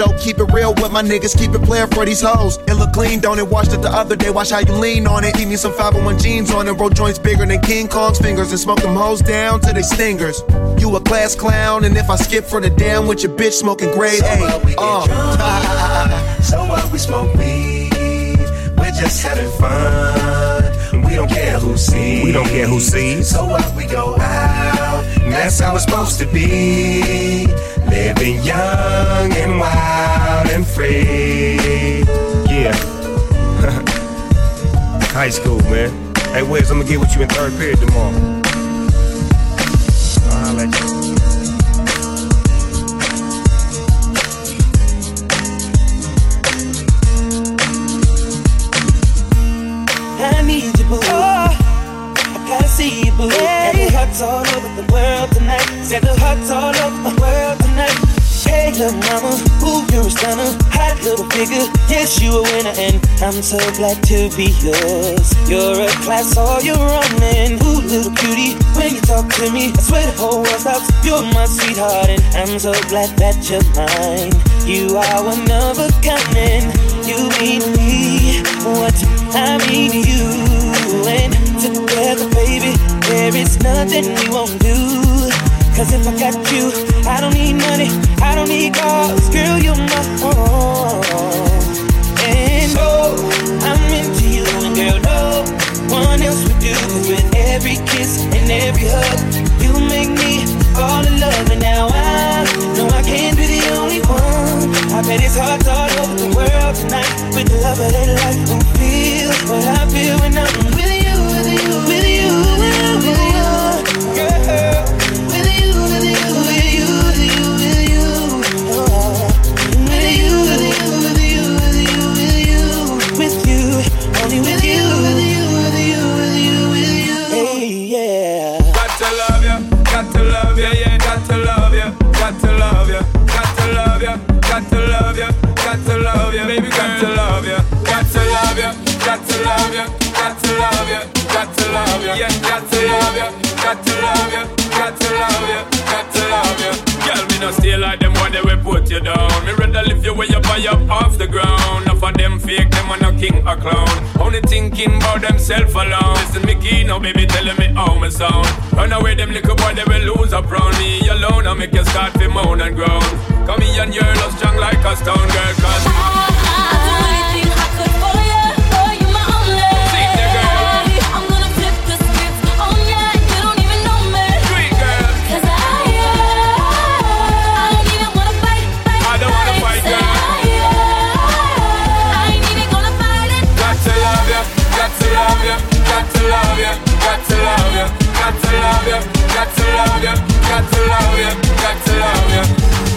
show. Keep it real with my niggas, keep it playing for these hoes. It look clean, don't it? Washed it the other day, watch how you lean on it. Keep me some 501 jeans on it, roll joints bigger than King Kong's fingers, and smoke them hoes down to they stingers. You a class clown, and if I skip for the damn with your bitch smoking grade so A. What, we uh. drunk, so what we smoke weed, we're just having fun. We don't care who sees. We don't care who sees. So what we go out, that's how it's supposed to be. Living young and wild and free. Yeah. High school, man. Hey, Wiz, I'm gonna get with you in third period tomorrow. I'm so glad to be yours. You're a class, all you're running. Ooh, little cutie, when you talk to me, I swear the whole world stops. You're my sweetheart, and I'm so glad that you're mine. You are one of a kind, you mean me what I mean you. And together, baby, there is nothing we won't do. Cause if I got you, I don't need money, I don't need cars, girl, you're my own. One else would do. With every kiss and every hug, you make me fall in love. And now I know I can't be the only one. I bet it's hard all over the world tonight with the love of that life will feel what I feel when I'm with you, with you, with you, with you, king or clown. Only thinking about themself alone. Listen, me now, baby, telling me how me sound. Run away, them little boy, they will lose up round me alone. I make you start to moan and groan. Come here and you're love strong like a stone girl, cause. got to love you, got to love you, got to love you, got to love you.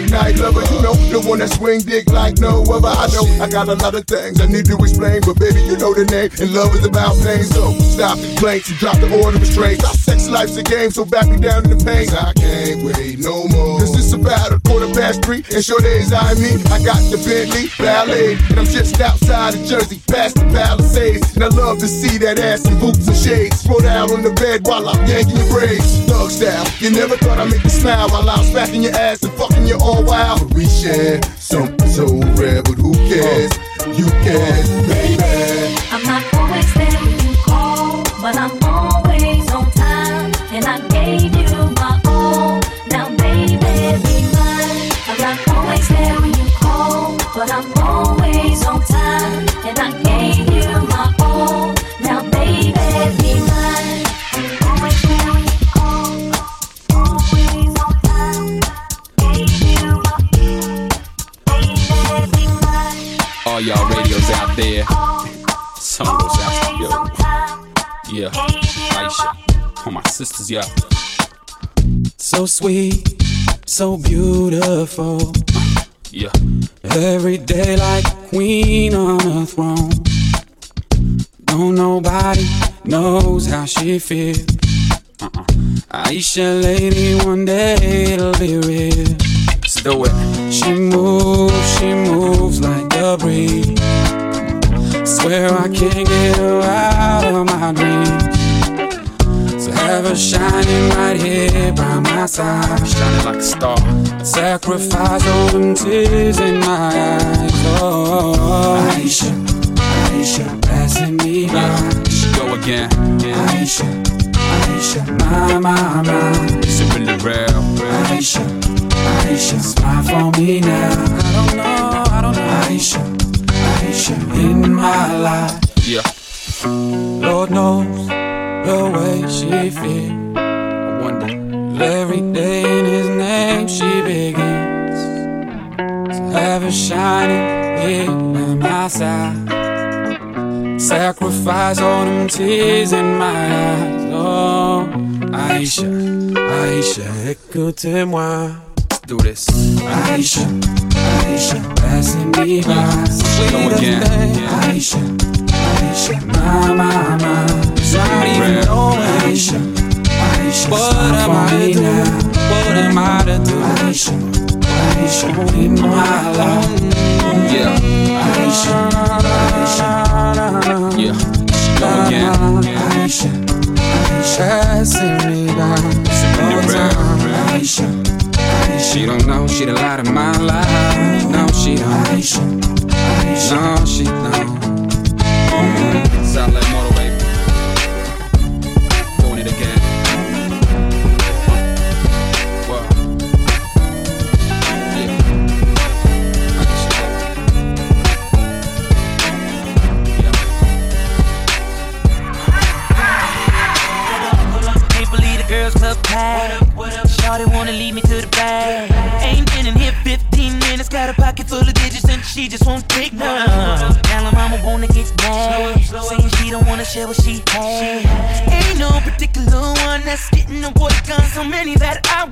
Night lover, you know, the one that swing dick like no other. I know I got a lot of things I need to explain, but baby, you know the name, and love is about pain. So stop the complaints and drop the order of restraints. Our sex life's a game, so back me down in the pain. I can't wait no more. Cause it's about a quarter past three, and sure days I mean, I got the Bentley Ballet, and I'm just outside of Jersey, past the Palisades, and I love to see that ass in boots and shades. Throw down on the bed while I'm yanking your braids. Thug style, you never thought I'd make you smile while I'm smacking your ass and fucking you all wild. But we share something so rare, but who cares? You care, baby. I'm not always there when you call, but I'm but I'm always on time, and I gave you my all. Now, baby, be mine. Always there when you call, always on time. Gave you my baby, be mine. All y'all radios out there. Some of those out yo. Yeah. Aisha. All my sisters, yeah. So sweet, so beautiful. Yeah. Every day like a queen on a throne. No, nobody knows how she feels. Uh-uh. Aisha, lady, one day it'll be real. Let's do it. She moves, she moves like a breeze. Swear I can't get her out of my dreams. Her shining right here by my side. Shining like a star. Sacrifice all them tears in my eyes. Oh, Aisha, Aisha, passing me by. She go again. Yeah. Aisha, Aisha, my, my, my. Is it really real? Aisha, Aisha, smile for me now. I don't know, I don't know. Aisha, Aisha, in my life. Yeah. Lord knows the way she feels. I wonder. Every day in his name she begins. to have a shining here by my side. Sacrifice all them tears in my eyes. Oh, Aisha, Aisha, écoutez-moi. Do this. Aisha, Aisha, passing me by. Go again. Yeah. Aisha, Aisha, my, my, my. Somebody even real. know Aisha, Aisha, what am I to do? What am I to do? Aisha, Aisha, in my life. Yeah. Aisha, Aisha, Yeah. She go again. Yeah. Aisha, Aisha, passing me it really real? Aisha, Aisha, she don't know she the light of my life. No, she don't. Aisha, Aisha, no, she don't. Like pocket full of digits and she just won't take none. Now her mama wanna get mad, saying she don't wanna share what she had. Ain't no particular one that's getting a boy gun, so many that I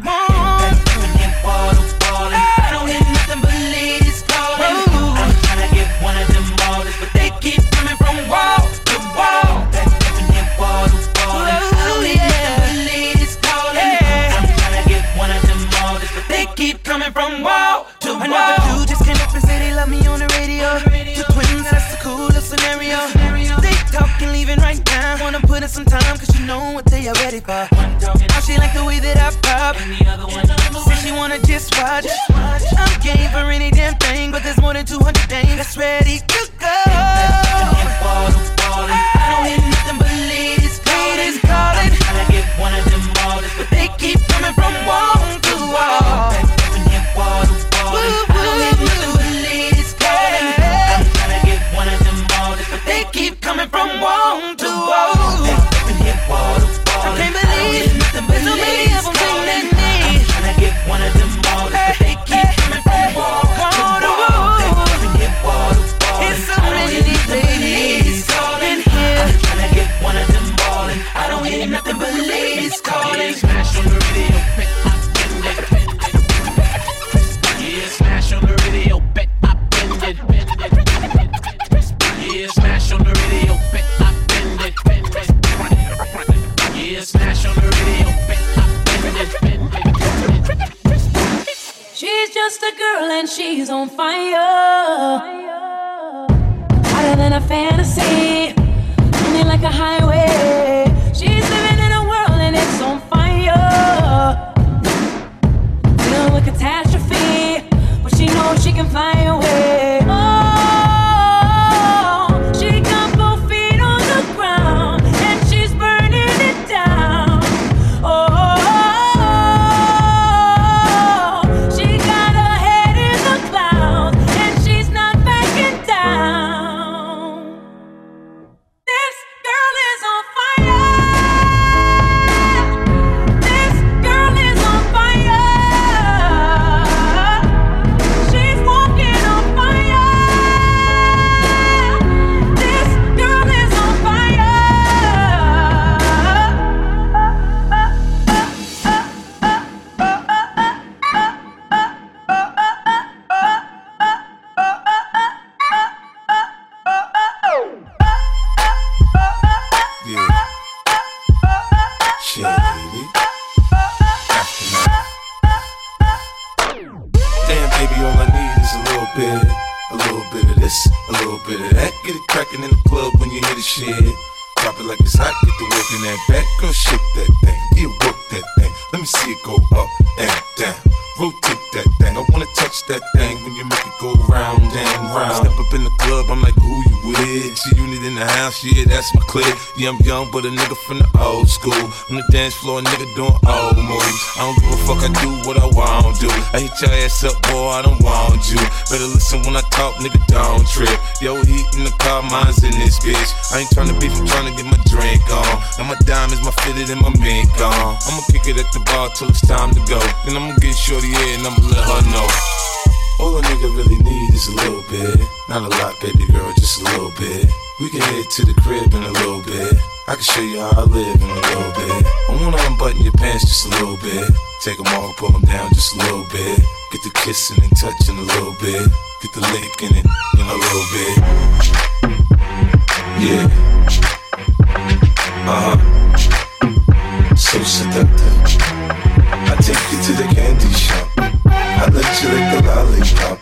get the work in that back, girl, shake that thing, yeah, work that thing. Let me see it go up and down. Rotate that thing. I wanna touch that thing when you make it go round and round. Step up in the club, I'm like, who you with? See unit in the house, yeah, that's my clique. Yeah, I'm young, but a nigga from the old school. On the dance floor, a nigga doing old moves. I don't give a fuck, I do what I want to. I hit your ass up, boy, I don't want you. Better listen when I talk, nigga, don't trip. Yo, heat in the car, mine's in this bitch. I ain't tryna beef, I'm tryna get my drink on. Now my diamonds, my fitted, and my mink on. I'ma kick it at the bar till it's time to go. Then I'ma get shorty here and I'ma let her know. All a nigga really need is a little bit. Not a lot, baby girl, just a little bit. We can head to the crib in a little bit. I can show you how I live in a little bit. I wanna unbutton your pants just a little bit. Take them off, pull them down just a little bit. Get the kissing and touching a little bit. Get the licking it in a little bit. Yeah. Uh huh. So seductive. I take you to the candy shop. I let you lick the lollipop.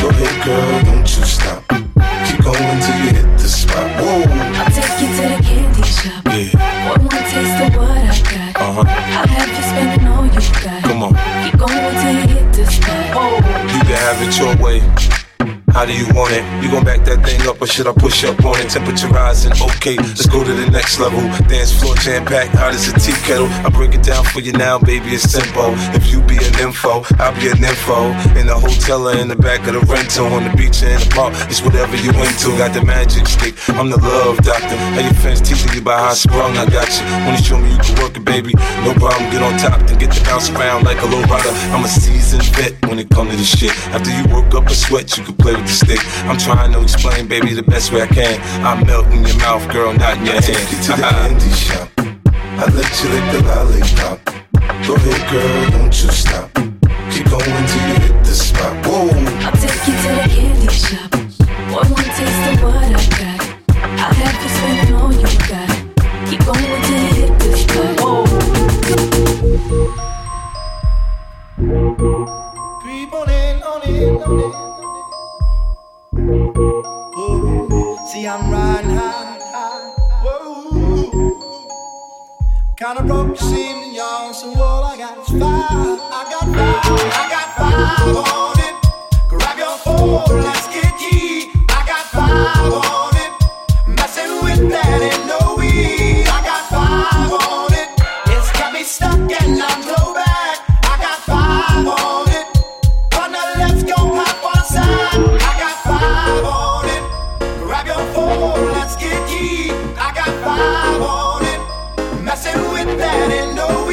Go ahead, girl, don't you stop. Keep going till you hit the spot. Whoa. I'll take you it your way. How do you want it? You gon' back that thing up or should I push up on it? Temperature rising, okay, let's go to the next level. Dance floor jam packed, hot as a tea kettle. I break it down for you now, baby, it's simple. If you be an info, I'll be an info. In the hotel or in the back of the rental, on the beach or in the park, it's whatever you into. Got the magic stick, I'm the love doctor. How your fans teasing you about how I sprung, I got you. When you show me you can work it, baby, no problem. Get on top, then get the bounce around like a low rider. I'm a seasoned vet when it comes to this shit. After you work up a sweat, you can play with the stick. I'm trying to explain, baby, the best way I can. I melt in your mouth, girl, not in your hand. Take you to the candy shop. I let you lick the lollipop. Go ahead, girl, don't you stop. Keep going till you hit the spot. Kinda broke, seem to yawn, so all I got is five. I got five, I got five on it. Grab your phone, let's get key. I got five on it. Messing with that ain't no weed. I got five on it. Messing with that? Ain't no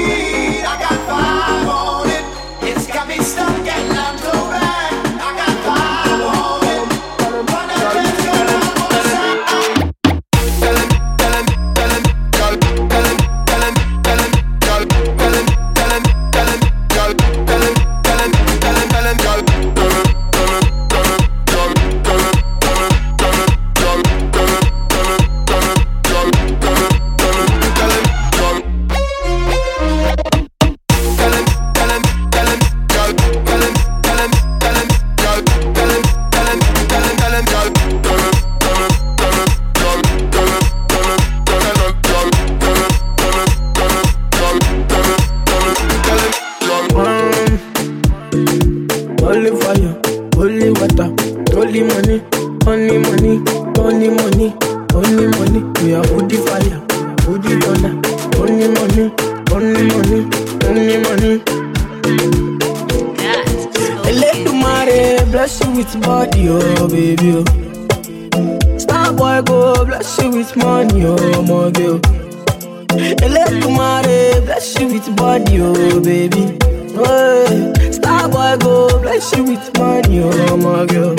Only money, only money, only money, only money. We are woody fire, woody dollar. Only money, only money, only money. Eledumare bless you with body, oh baby. Oh. Starboy go bless you with money, oh my girl. Oh. Eledumare bless you with body, oh baby. Oh, Starboy go bless you with money, oh my girl.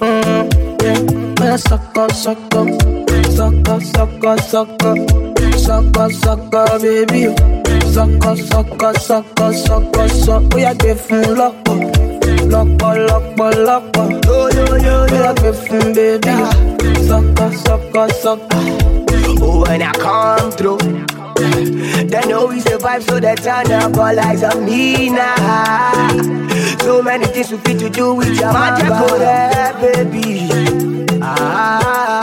Mm, yeah, man, suck up, suck up, suck up, suck up, suck up, suck up, suck up, baby. Suck up, suck up, suck up, suck up, suck up. Oh yeah, give lọ́pọ̀, lọ́pọ̀, lọ́pọ̀, lọ́pọ̀. Yo yo yo yo, yeah, give fun, baby. Suck up, suck up, suck up. Oh, when I come through, they know we survive, so they turn up all eyes on me now. So many things we fit to do with your magic, yeah, baby. Ah,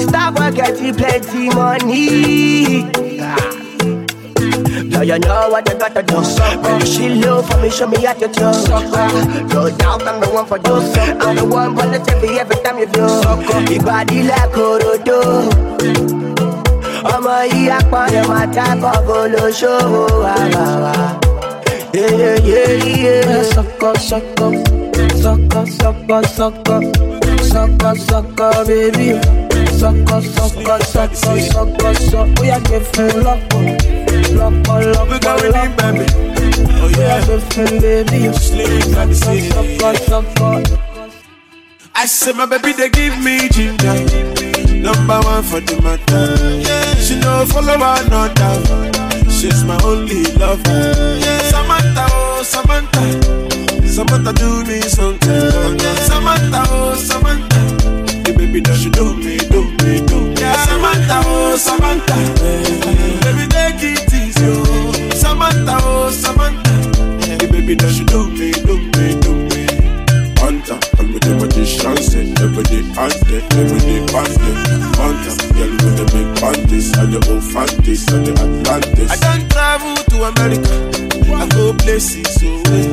stop getting plenty money. Ah. Now you know what you gotta do. When you she low for me, show me how to do. No doubt I'm the one for you. I'm the one for the every time you do. Your body like Orodo. Ọmọ yìí apọ̀nà máa tábọ̀ bolóṣòwò àwàwà. Sucker, sucker, sucker, sucker, sucker, sucker, sucker, baby. Sucker, sucker, sucker, sucker, sucker. Oh yeah, give fun lọ́pọ̀, lọ́pọ̀, lọ́pọ̀, lọ́pọ̀. Oh yeah, give fun, baby. Sucker, sucker, sucker. I say my baby they give me ginger Number one for the matter. She no follow another She's my only lover. Samantha, oh Samantha. Samantha do me something. Samantha, oh Samantha. The baby that she do do me, and the old fanties, and the Atlantis. I don't travel to America, I go places so way.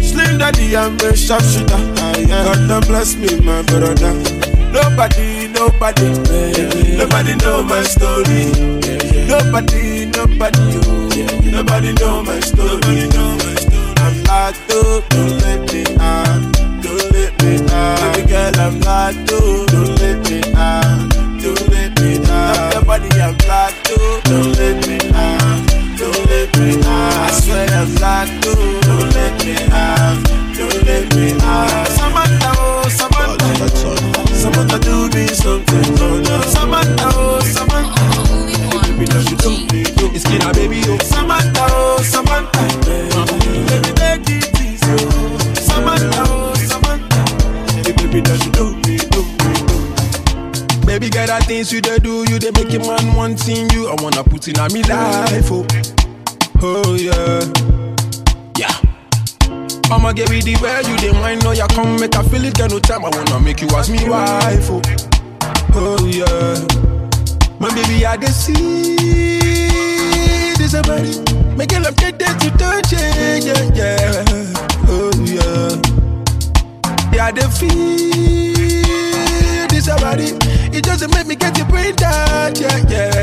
Slim daddy, I'm a sharpshooter. Ah, yeah. God damn bless me, my brother. Nobody, nobody, nobody know my story. Nobody, nobody, oh. nobody know my story. I'm locked up, don't let me out. Don't let me out. Baby girl, I'm locked up. Don't let me Locked up. Don't let me out. Don't let me out. I swear I'm locked up. Don't let me out. Don't let me out. Things you they do, you they make a man wanting you. I wanna put in a me life, oh, oh yeah, yeah. I'ma get with the way you they wine, know ya come make I feel it, get no time. I wanna make you as me wife, oh, oh yeah. My baby, I dey see this a body, make it love get there to touch it, yeah, yeah, oh yeah. Yeah, they feel this about it. Doesn't make me get your brain touch. Yeah, yeah,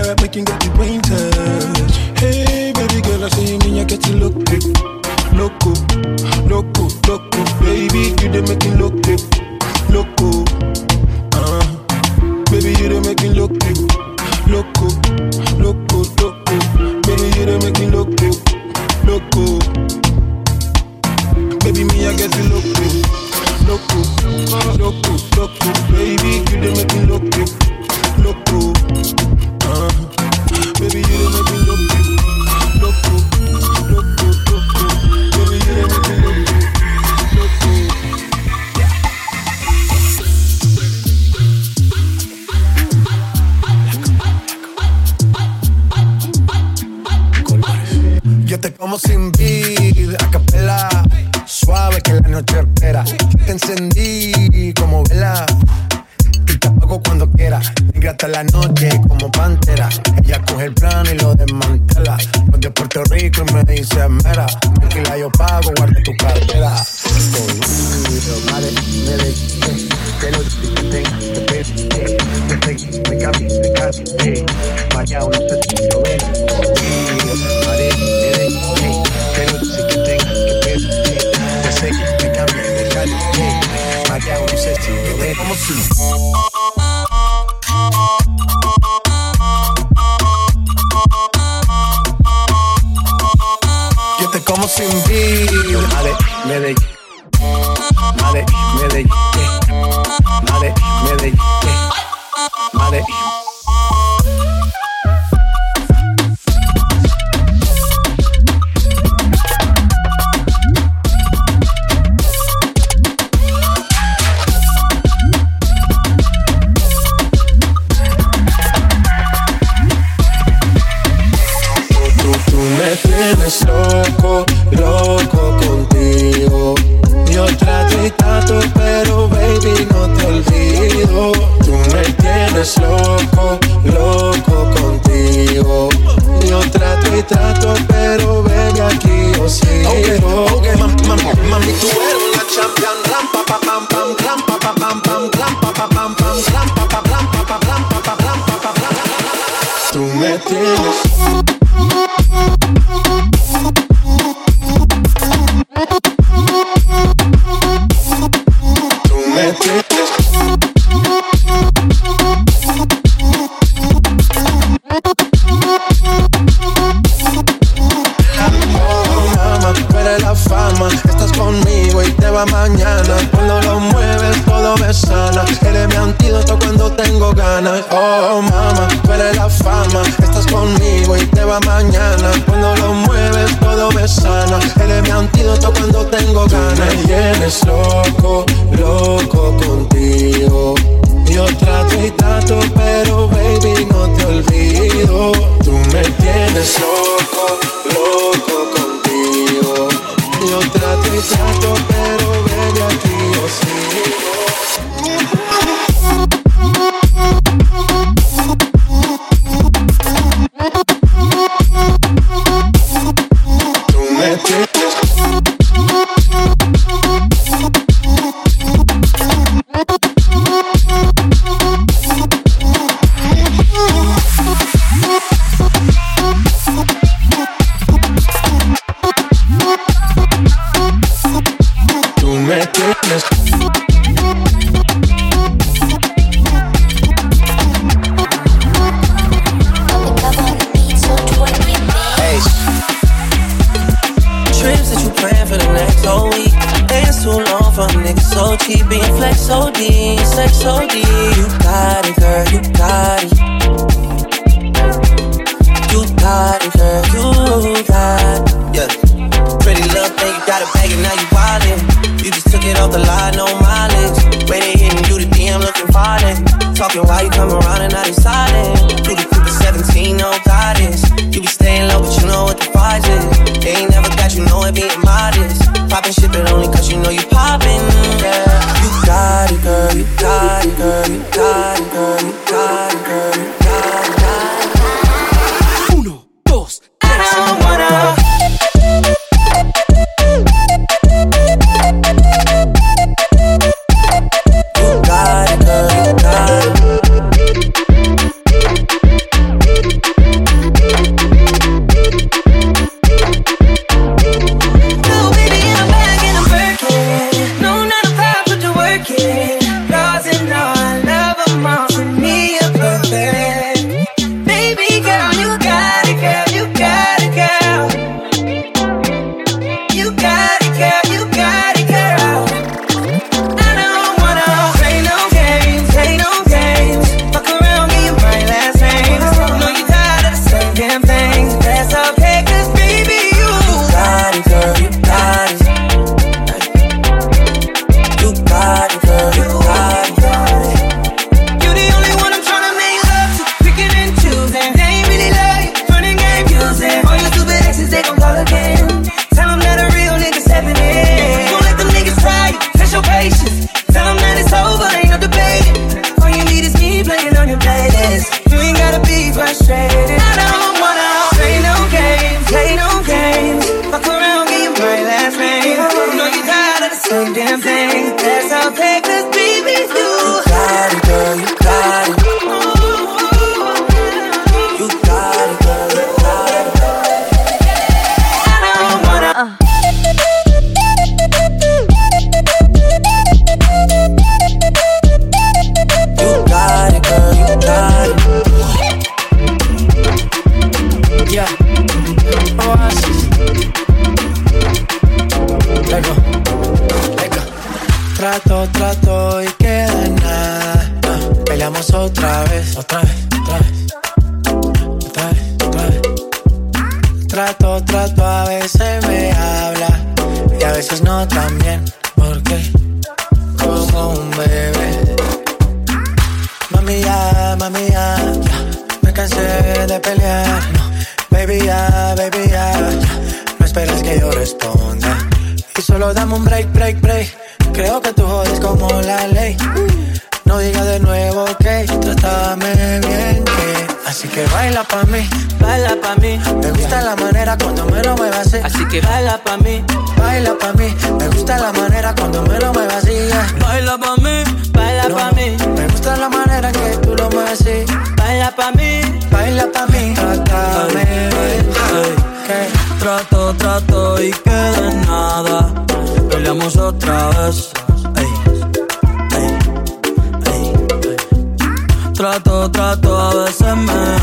Tú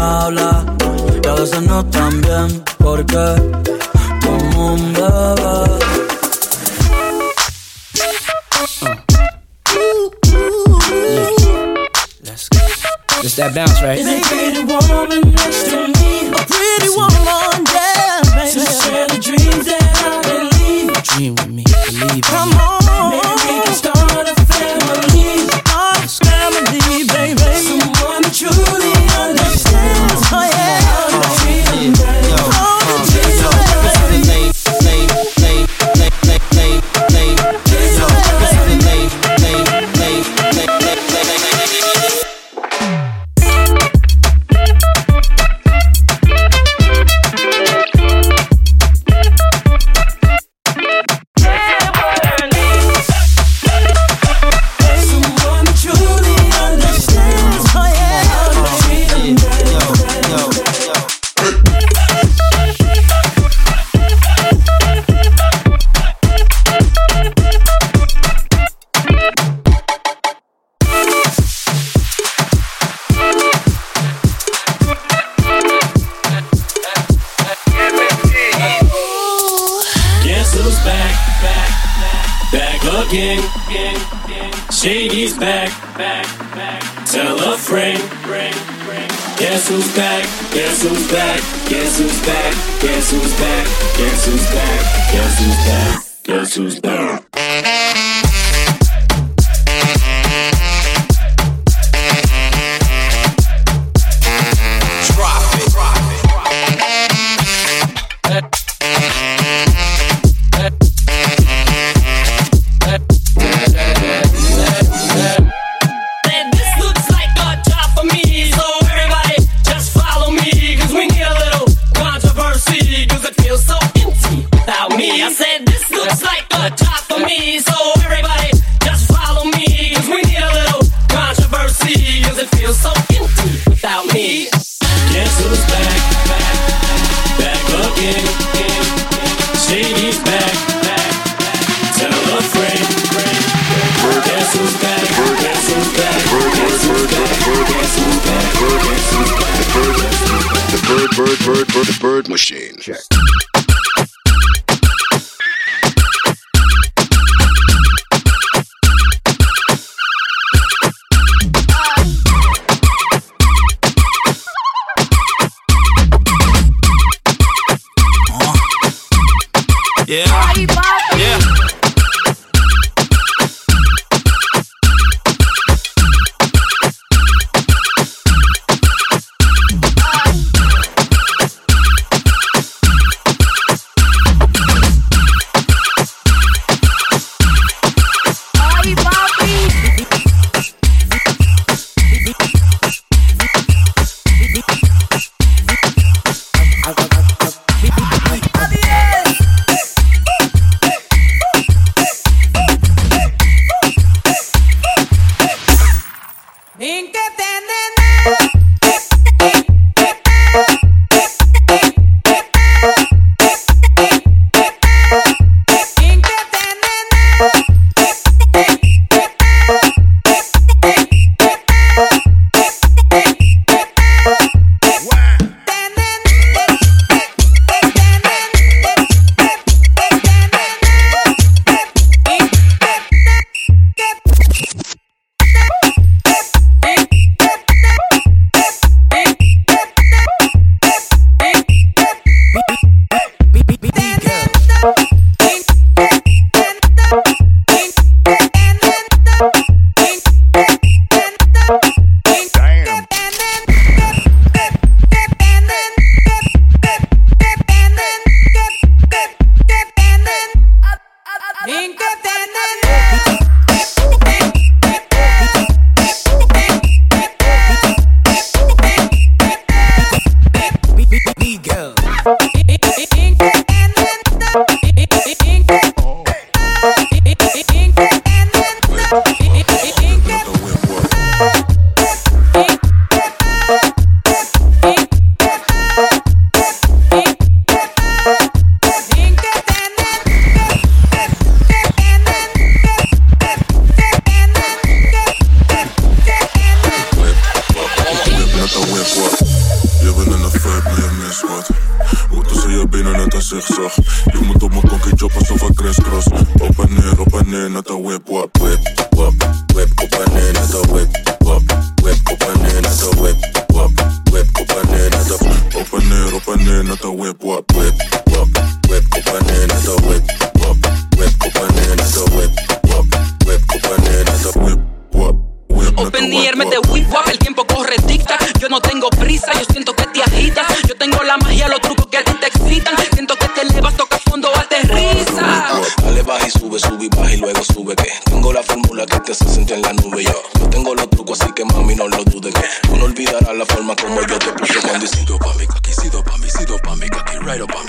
habla y a veces no tan bien porque como un bebé. Just that bounce, right? A pretty woman next to me? A pretty woman, yeah, baby. To share the dreams that I believe. Dream with me, believe. Come on.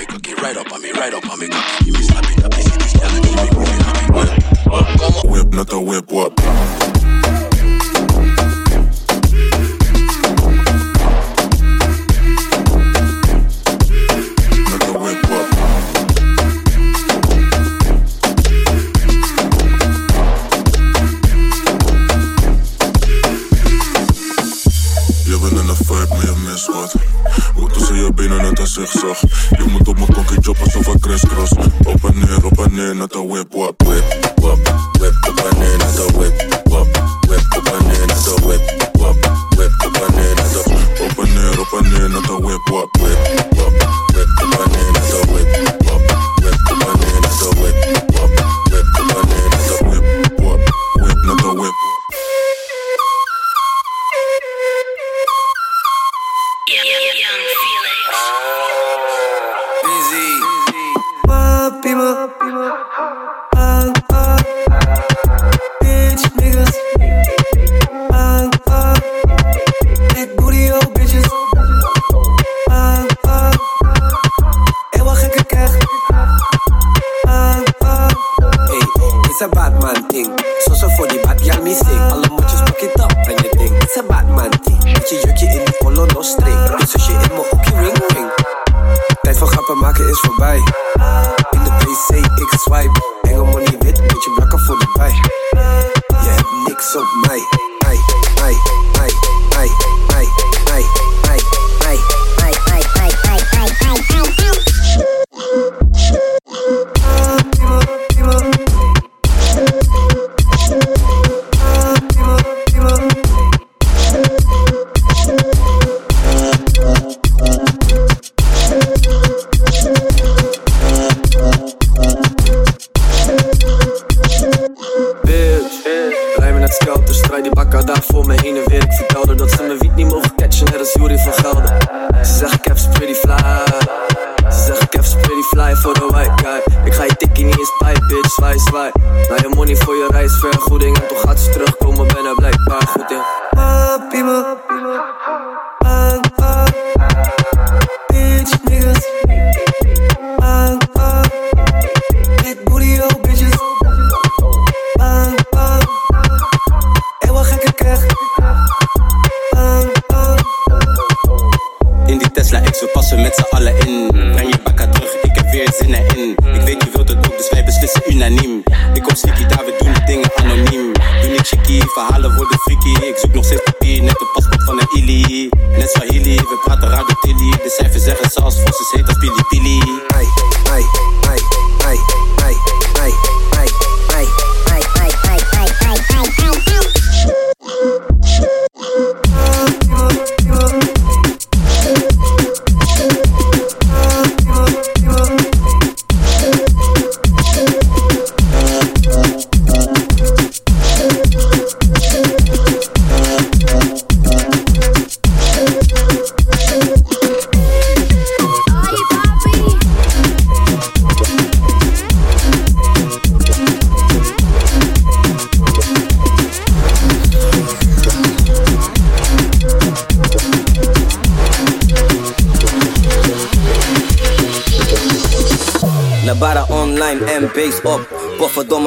me cocky, right up on me, right up on me cocky. Give me snap it up, this it is, yeah, give me move it up. Whip, not a whip, what?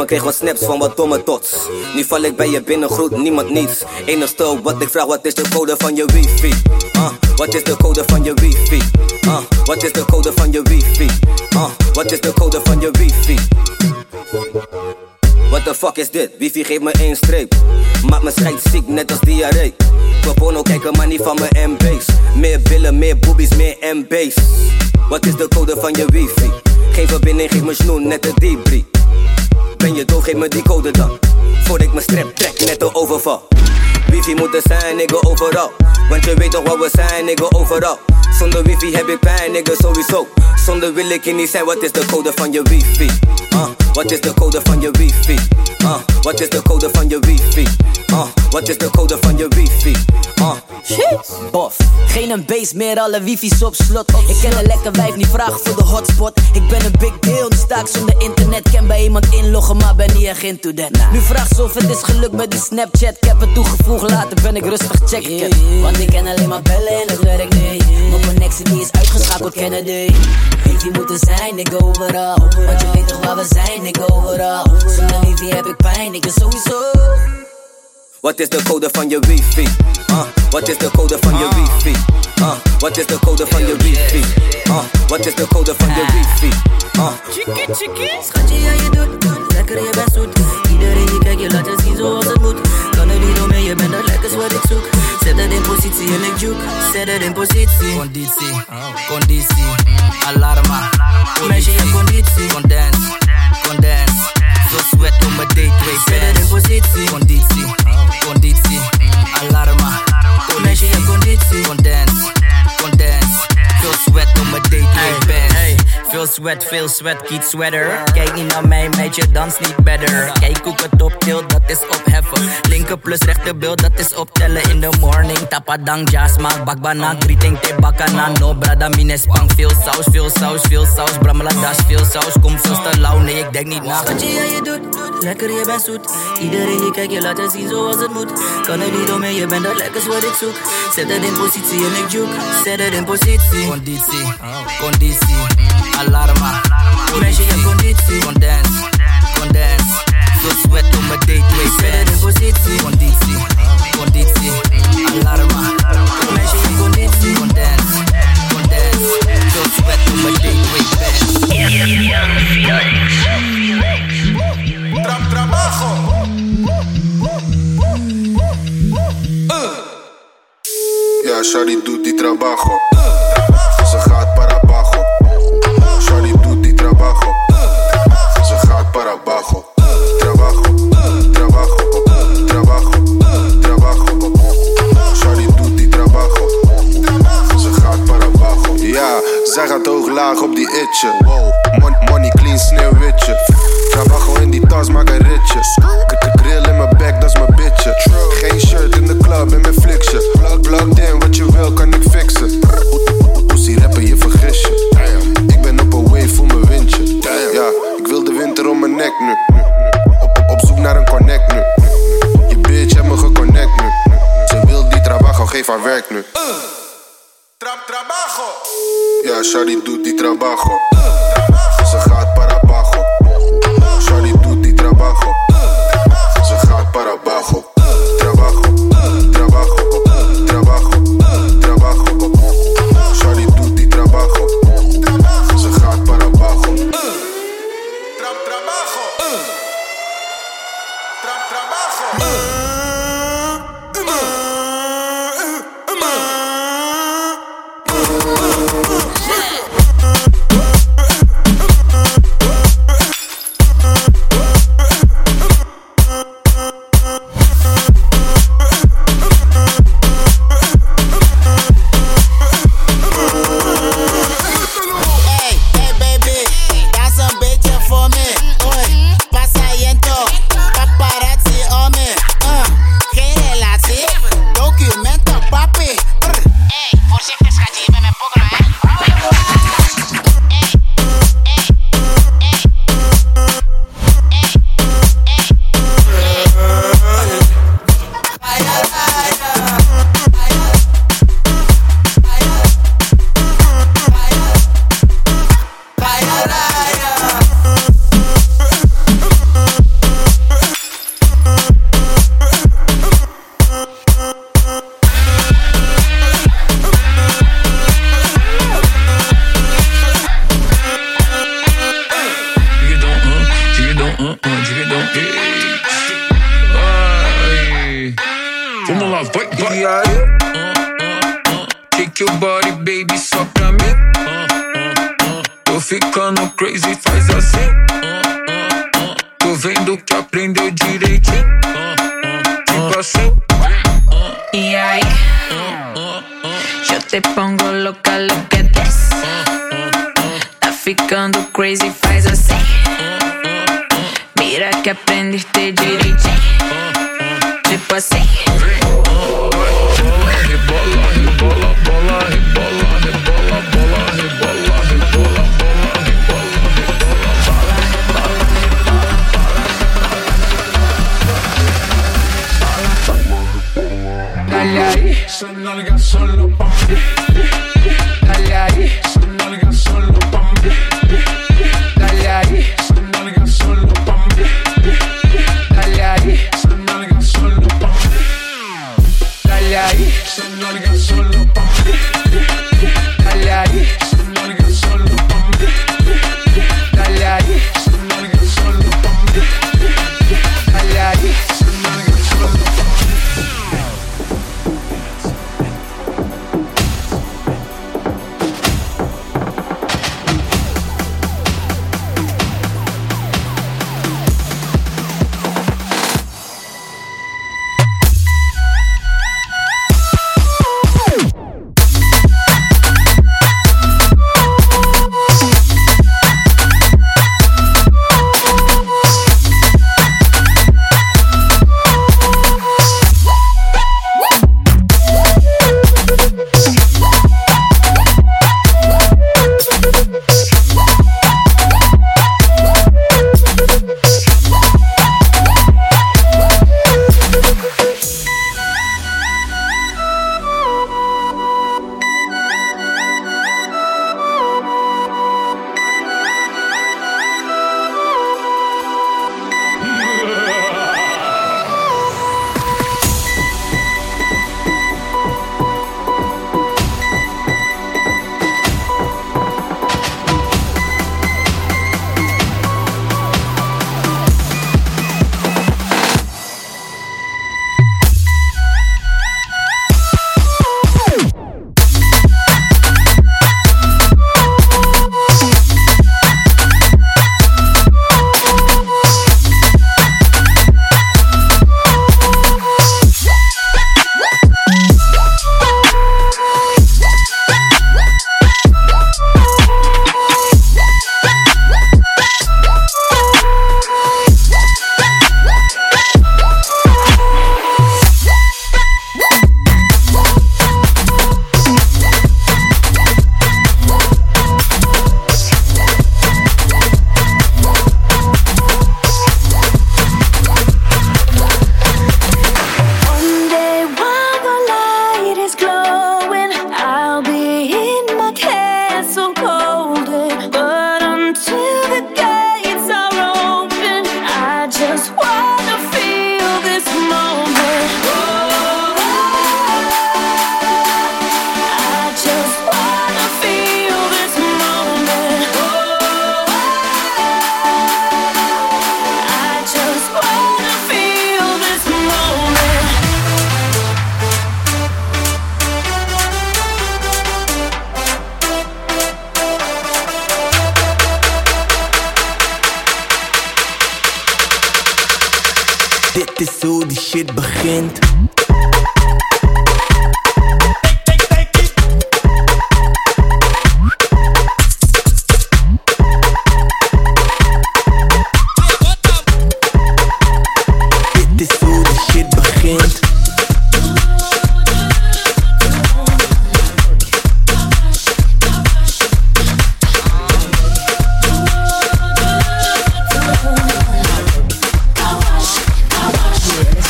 Ik kreeg wat snaps van wat domme tots. Nu val ik bij je binnen, groet niemand niets. Enigste wat ik vraag, wat is de code van je wifi? Uh, wat is de code van je wifi? Uh, wat is de code van je wifi? Uh, wat is de code van je wifi? What the fuck is dit? Wifi geeft me één streep. Maak me schijt ziek, net als diarree. Voor porno kijken, maar niet van mijn MB's. Meer billen, meer boobies, meer MB's. Wat is de code van je wifi? Geen verbinding, geef me snoen, net de debris. Ben je doof, geef me die code dan. Voor ik mijn strip trek, net de overval. Wifi moet er zijn, nigga, overal. Want je weet toch waar we zijn, nigga, overal. Zonder wifi heb ik pijn, nigga, sowieso. Zonder wil ik je niet zijn, wat is de code van je wifi? Uh, wat is de code van je wifi? Uh, wat is de code van je wifi? Uh, wat is de code van je wifi? Uh. Shit. Bof, geen een base meer, alle wifi's op slot. Ik ken een lekker wijf, niet vragen voor de hotspot. Ik ben een big deal, nu sta ik zonder internet. Kan bij iemand inloggen, maar ben niet echt into that. Nu vraag ze of het is gelukt met die Snapchat. Ik heb het toegevoegd, later ben ik rustig checken. Want ik ken alleen maar bellen en dat werkt niet. Mijn connectie die is uitgeschakeld, Kennedy. Wifi moet er zijn, ik overal. Want je weet toch waar we zijn, ik overal. Zonder wifi heb ik pijn, ik ben sowieso. Wat is de code van je wifi? Uh, wat is de code van je wifi? Uh, wat is de code van je wifi? Uh, wat is de code van je wifi? Uh. Schatje, ja je doet lekker, je bent zoet. Iedereen die kijkt, je laat je zien zoals het moet. Kan er niet omheen, je bent dat lekkers wat ik zoek. Zet het in positie en ik juke. Zet het in positie. Conditie, conditie, alarma. Meisje, je conditie. Condens, condens. Veel sweat op mijn date, twee Zet in positie. Conditie, conditie, mm. alarma. Meisje, je conditie. Condens, condens. Veel sweat op mijn date, pants. Veel sweat, veel sweat, kiet sweater. Kijk niet naar mij, meidje, dans niet better. Kijk hoe ik het optil, dat is opheffen. Linker plus rechter beeld, dat is optellen in de morning. Tapadang, jas, maak bakbana. Greeting, te bakana. No, brada, mine spang. Veel saus, veel saus, veel saus. Bramala das, veel saus. Kom veel te lauw, nee, ik denk niet na. Schatje, ja je doet lekker, je bent zoet. Iedereen die kijkt, je laat het zien zoals het moet. Kan er niet omheen, je bent dat lekkers wat ik zoek. Zet het in positie en ik juke. Zet het in positie. Conditie, conditie, alarma. Meisje, je conditie. Condens, condens. Veel sweat op mijn date, twee Zet het in positie. Conditie, conditie, alarma. Meisje, je conditie. Condens, condens. Veel sweat op mijn date, twee pants. Tra trabajo. Ja, Shari doet die trabajo. Para abajo. Trabajo, trabajo, trabajo, trabajo. Doet die trabajo. Ze gaat para abajo. Ja, zij gaat hoog laag op die itje. Wow, Mon money clean sneeuwwitje. Trabajo in die tas, maak een ritje. Grill in mijn bek, dat is mijn bitje. Geen shirt in de club en mijn fliksje. Plug, in, wat je wil kan ik fixen. Geef haar werk nu. Tra trabajo. Ja, Shari doet die trabajo. Ze gaat para abajo. Shari doet die trabajo. Ze gaat para abajo.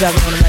Let's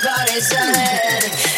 better get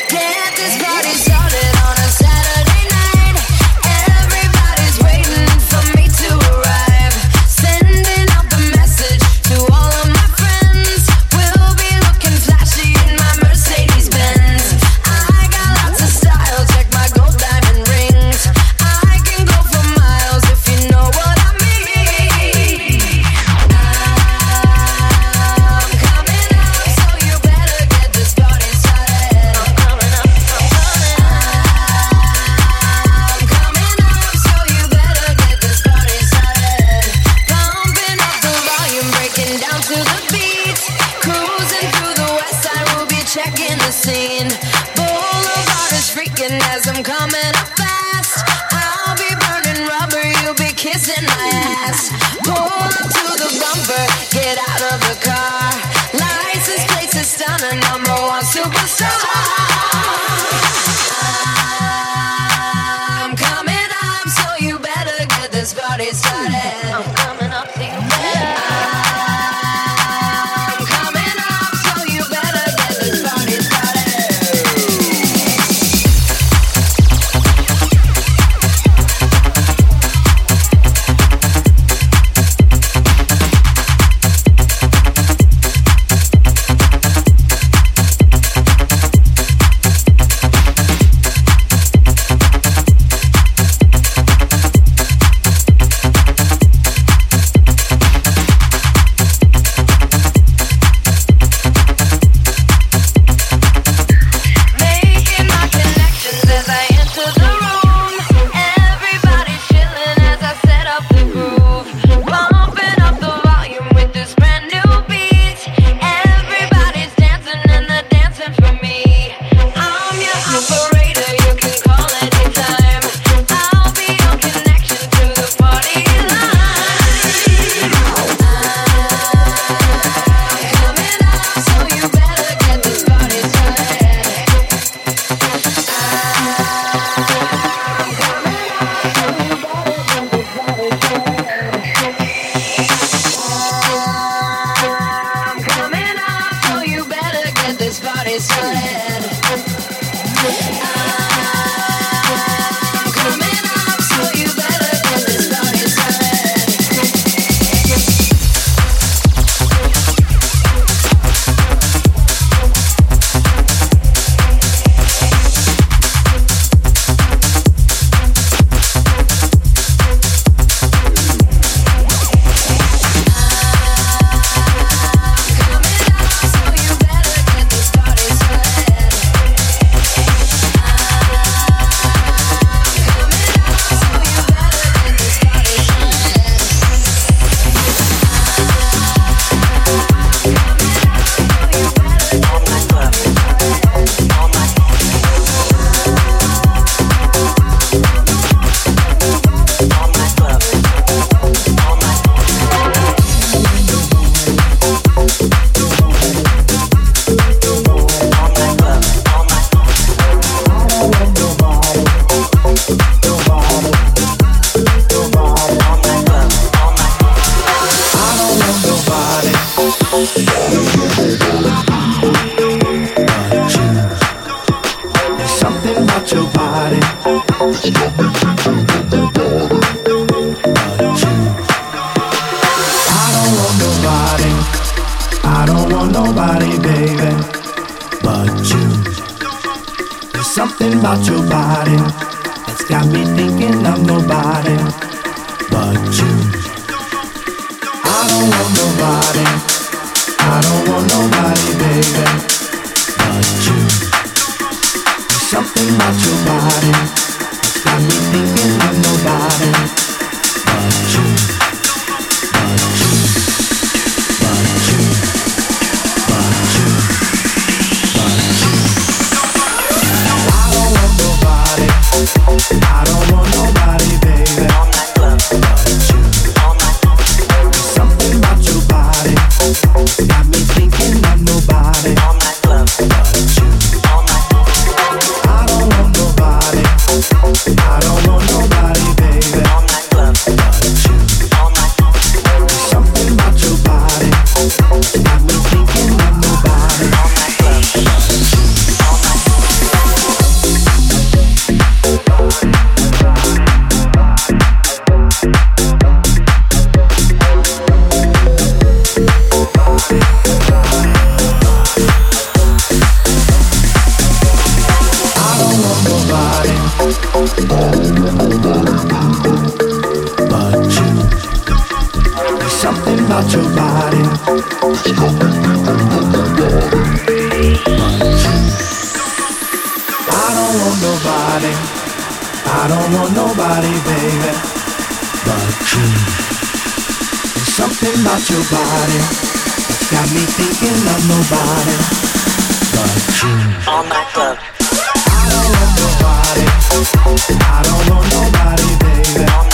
Something about your body. I don't want nobody. I don't want nobody, baby. But you. There's something about your body that's got me thinking of nobody. But you. I don't want nobody. I don't want nobody, baby. But you. Something about your body got me thinking of nobody. But you. But you. But you. But you. But you. I don't want nobody. Something about your body that's got me thinking of nobody. But you. All night club. I don't want nobody. I don't want nobody, baby.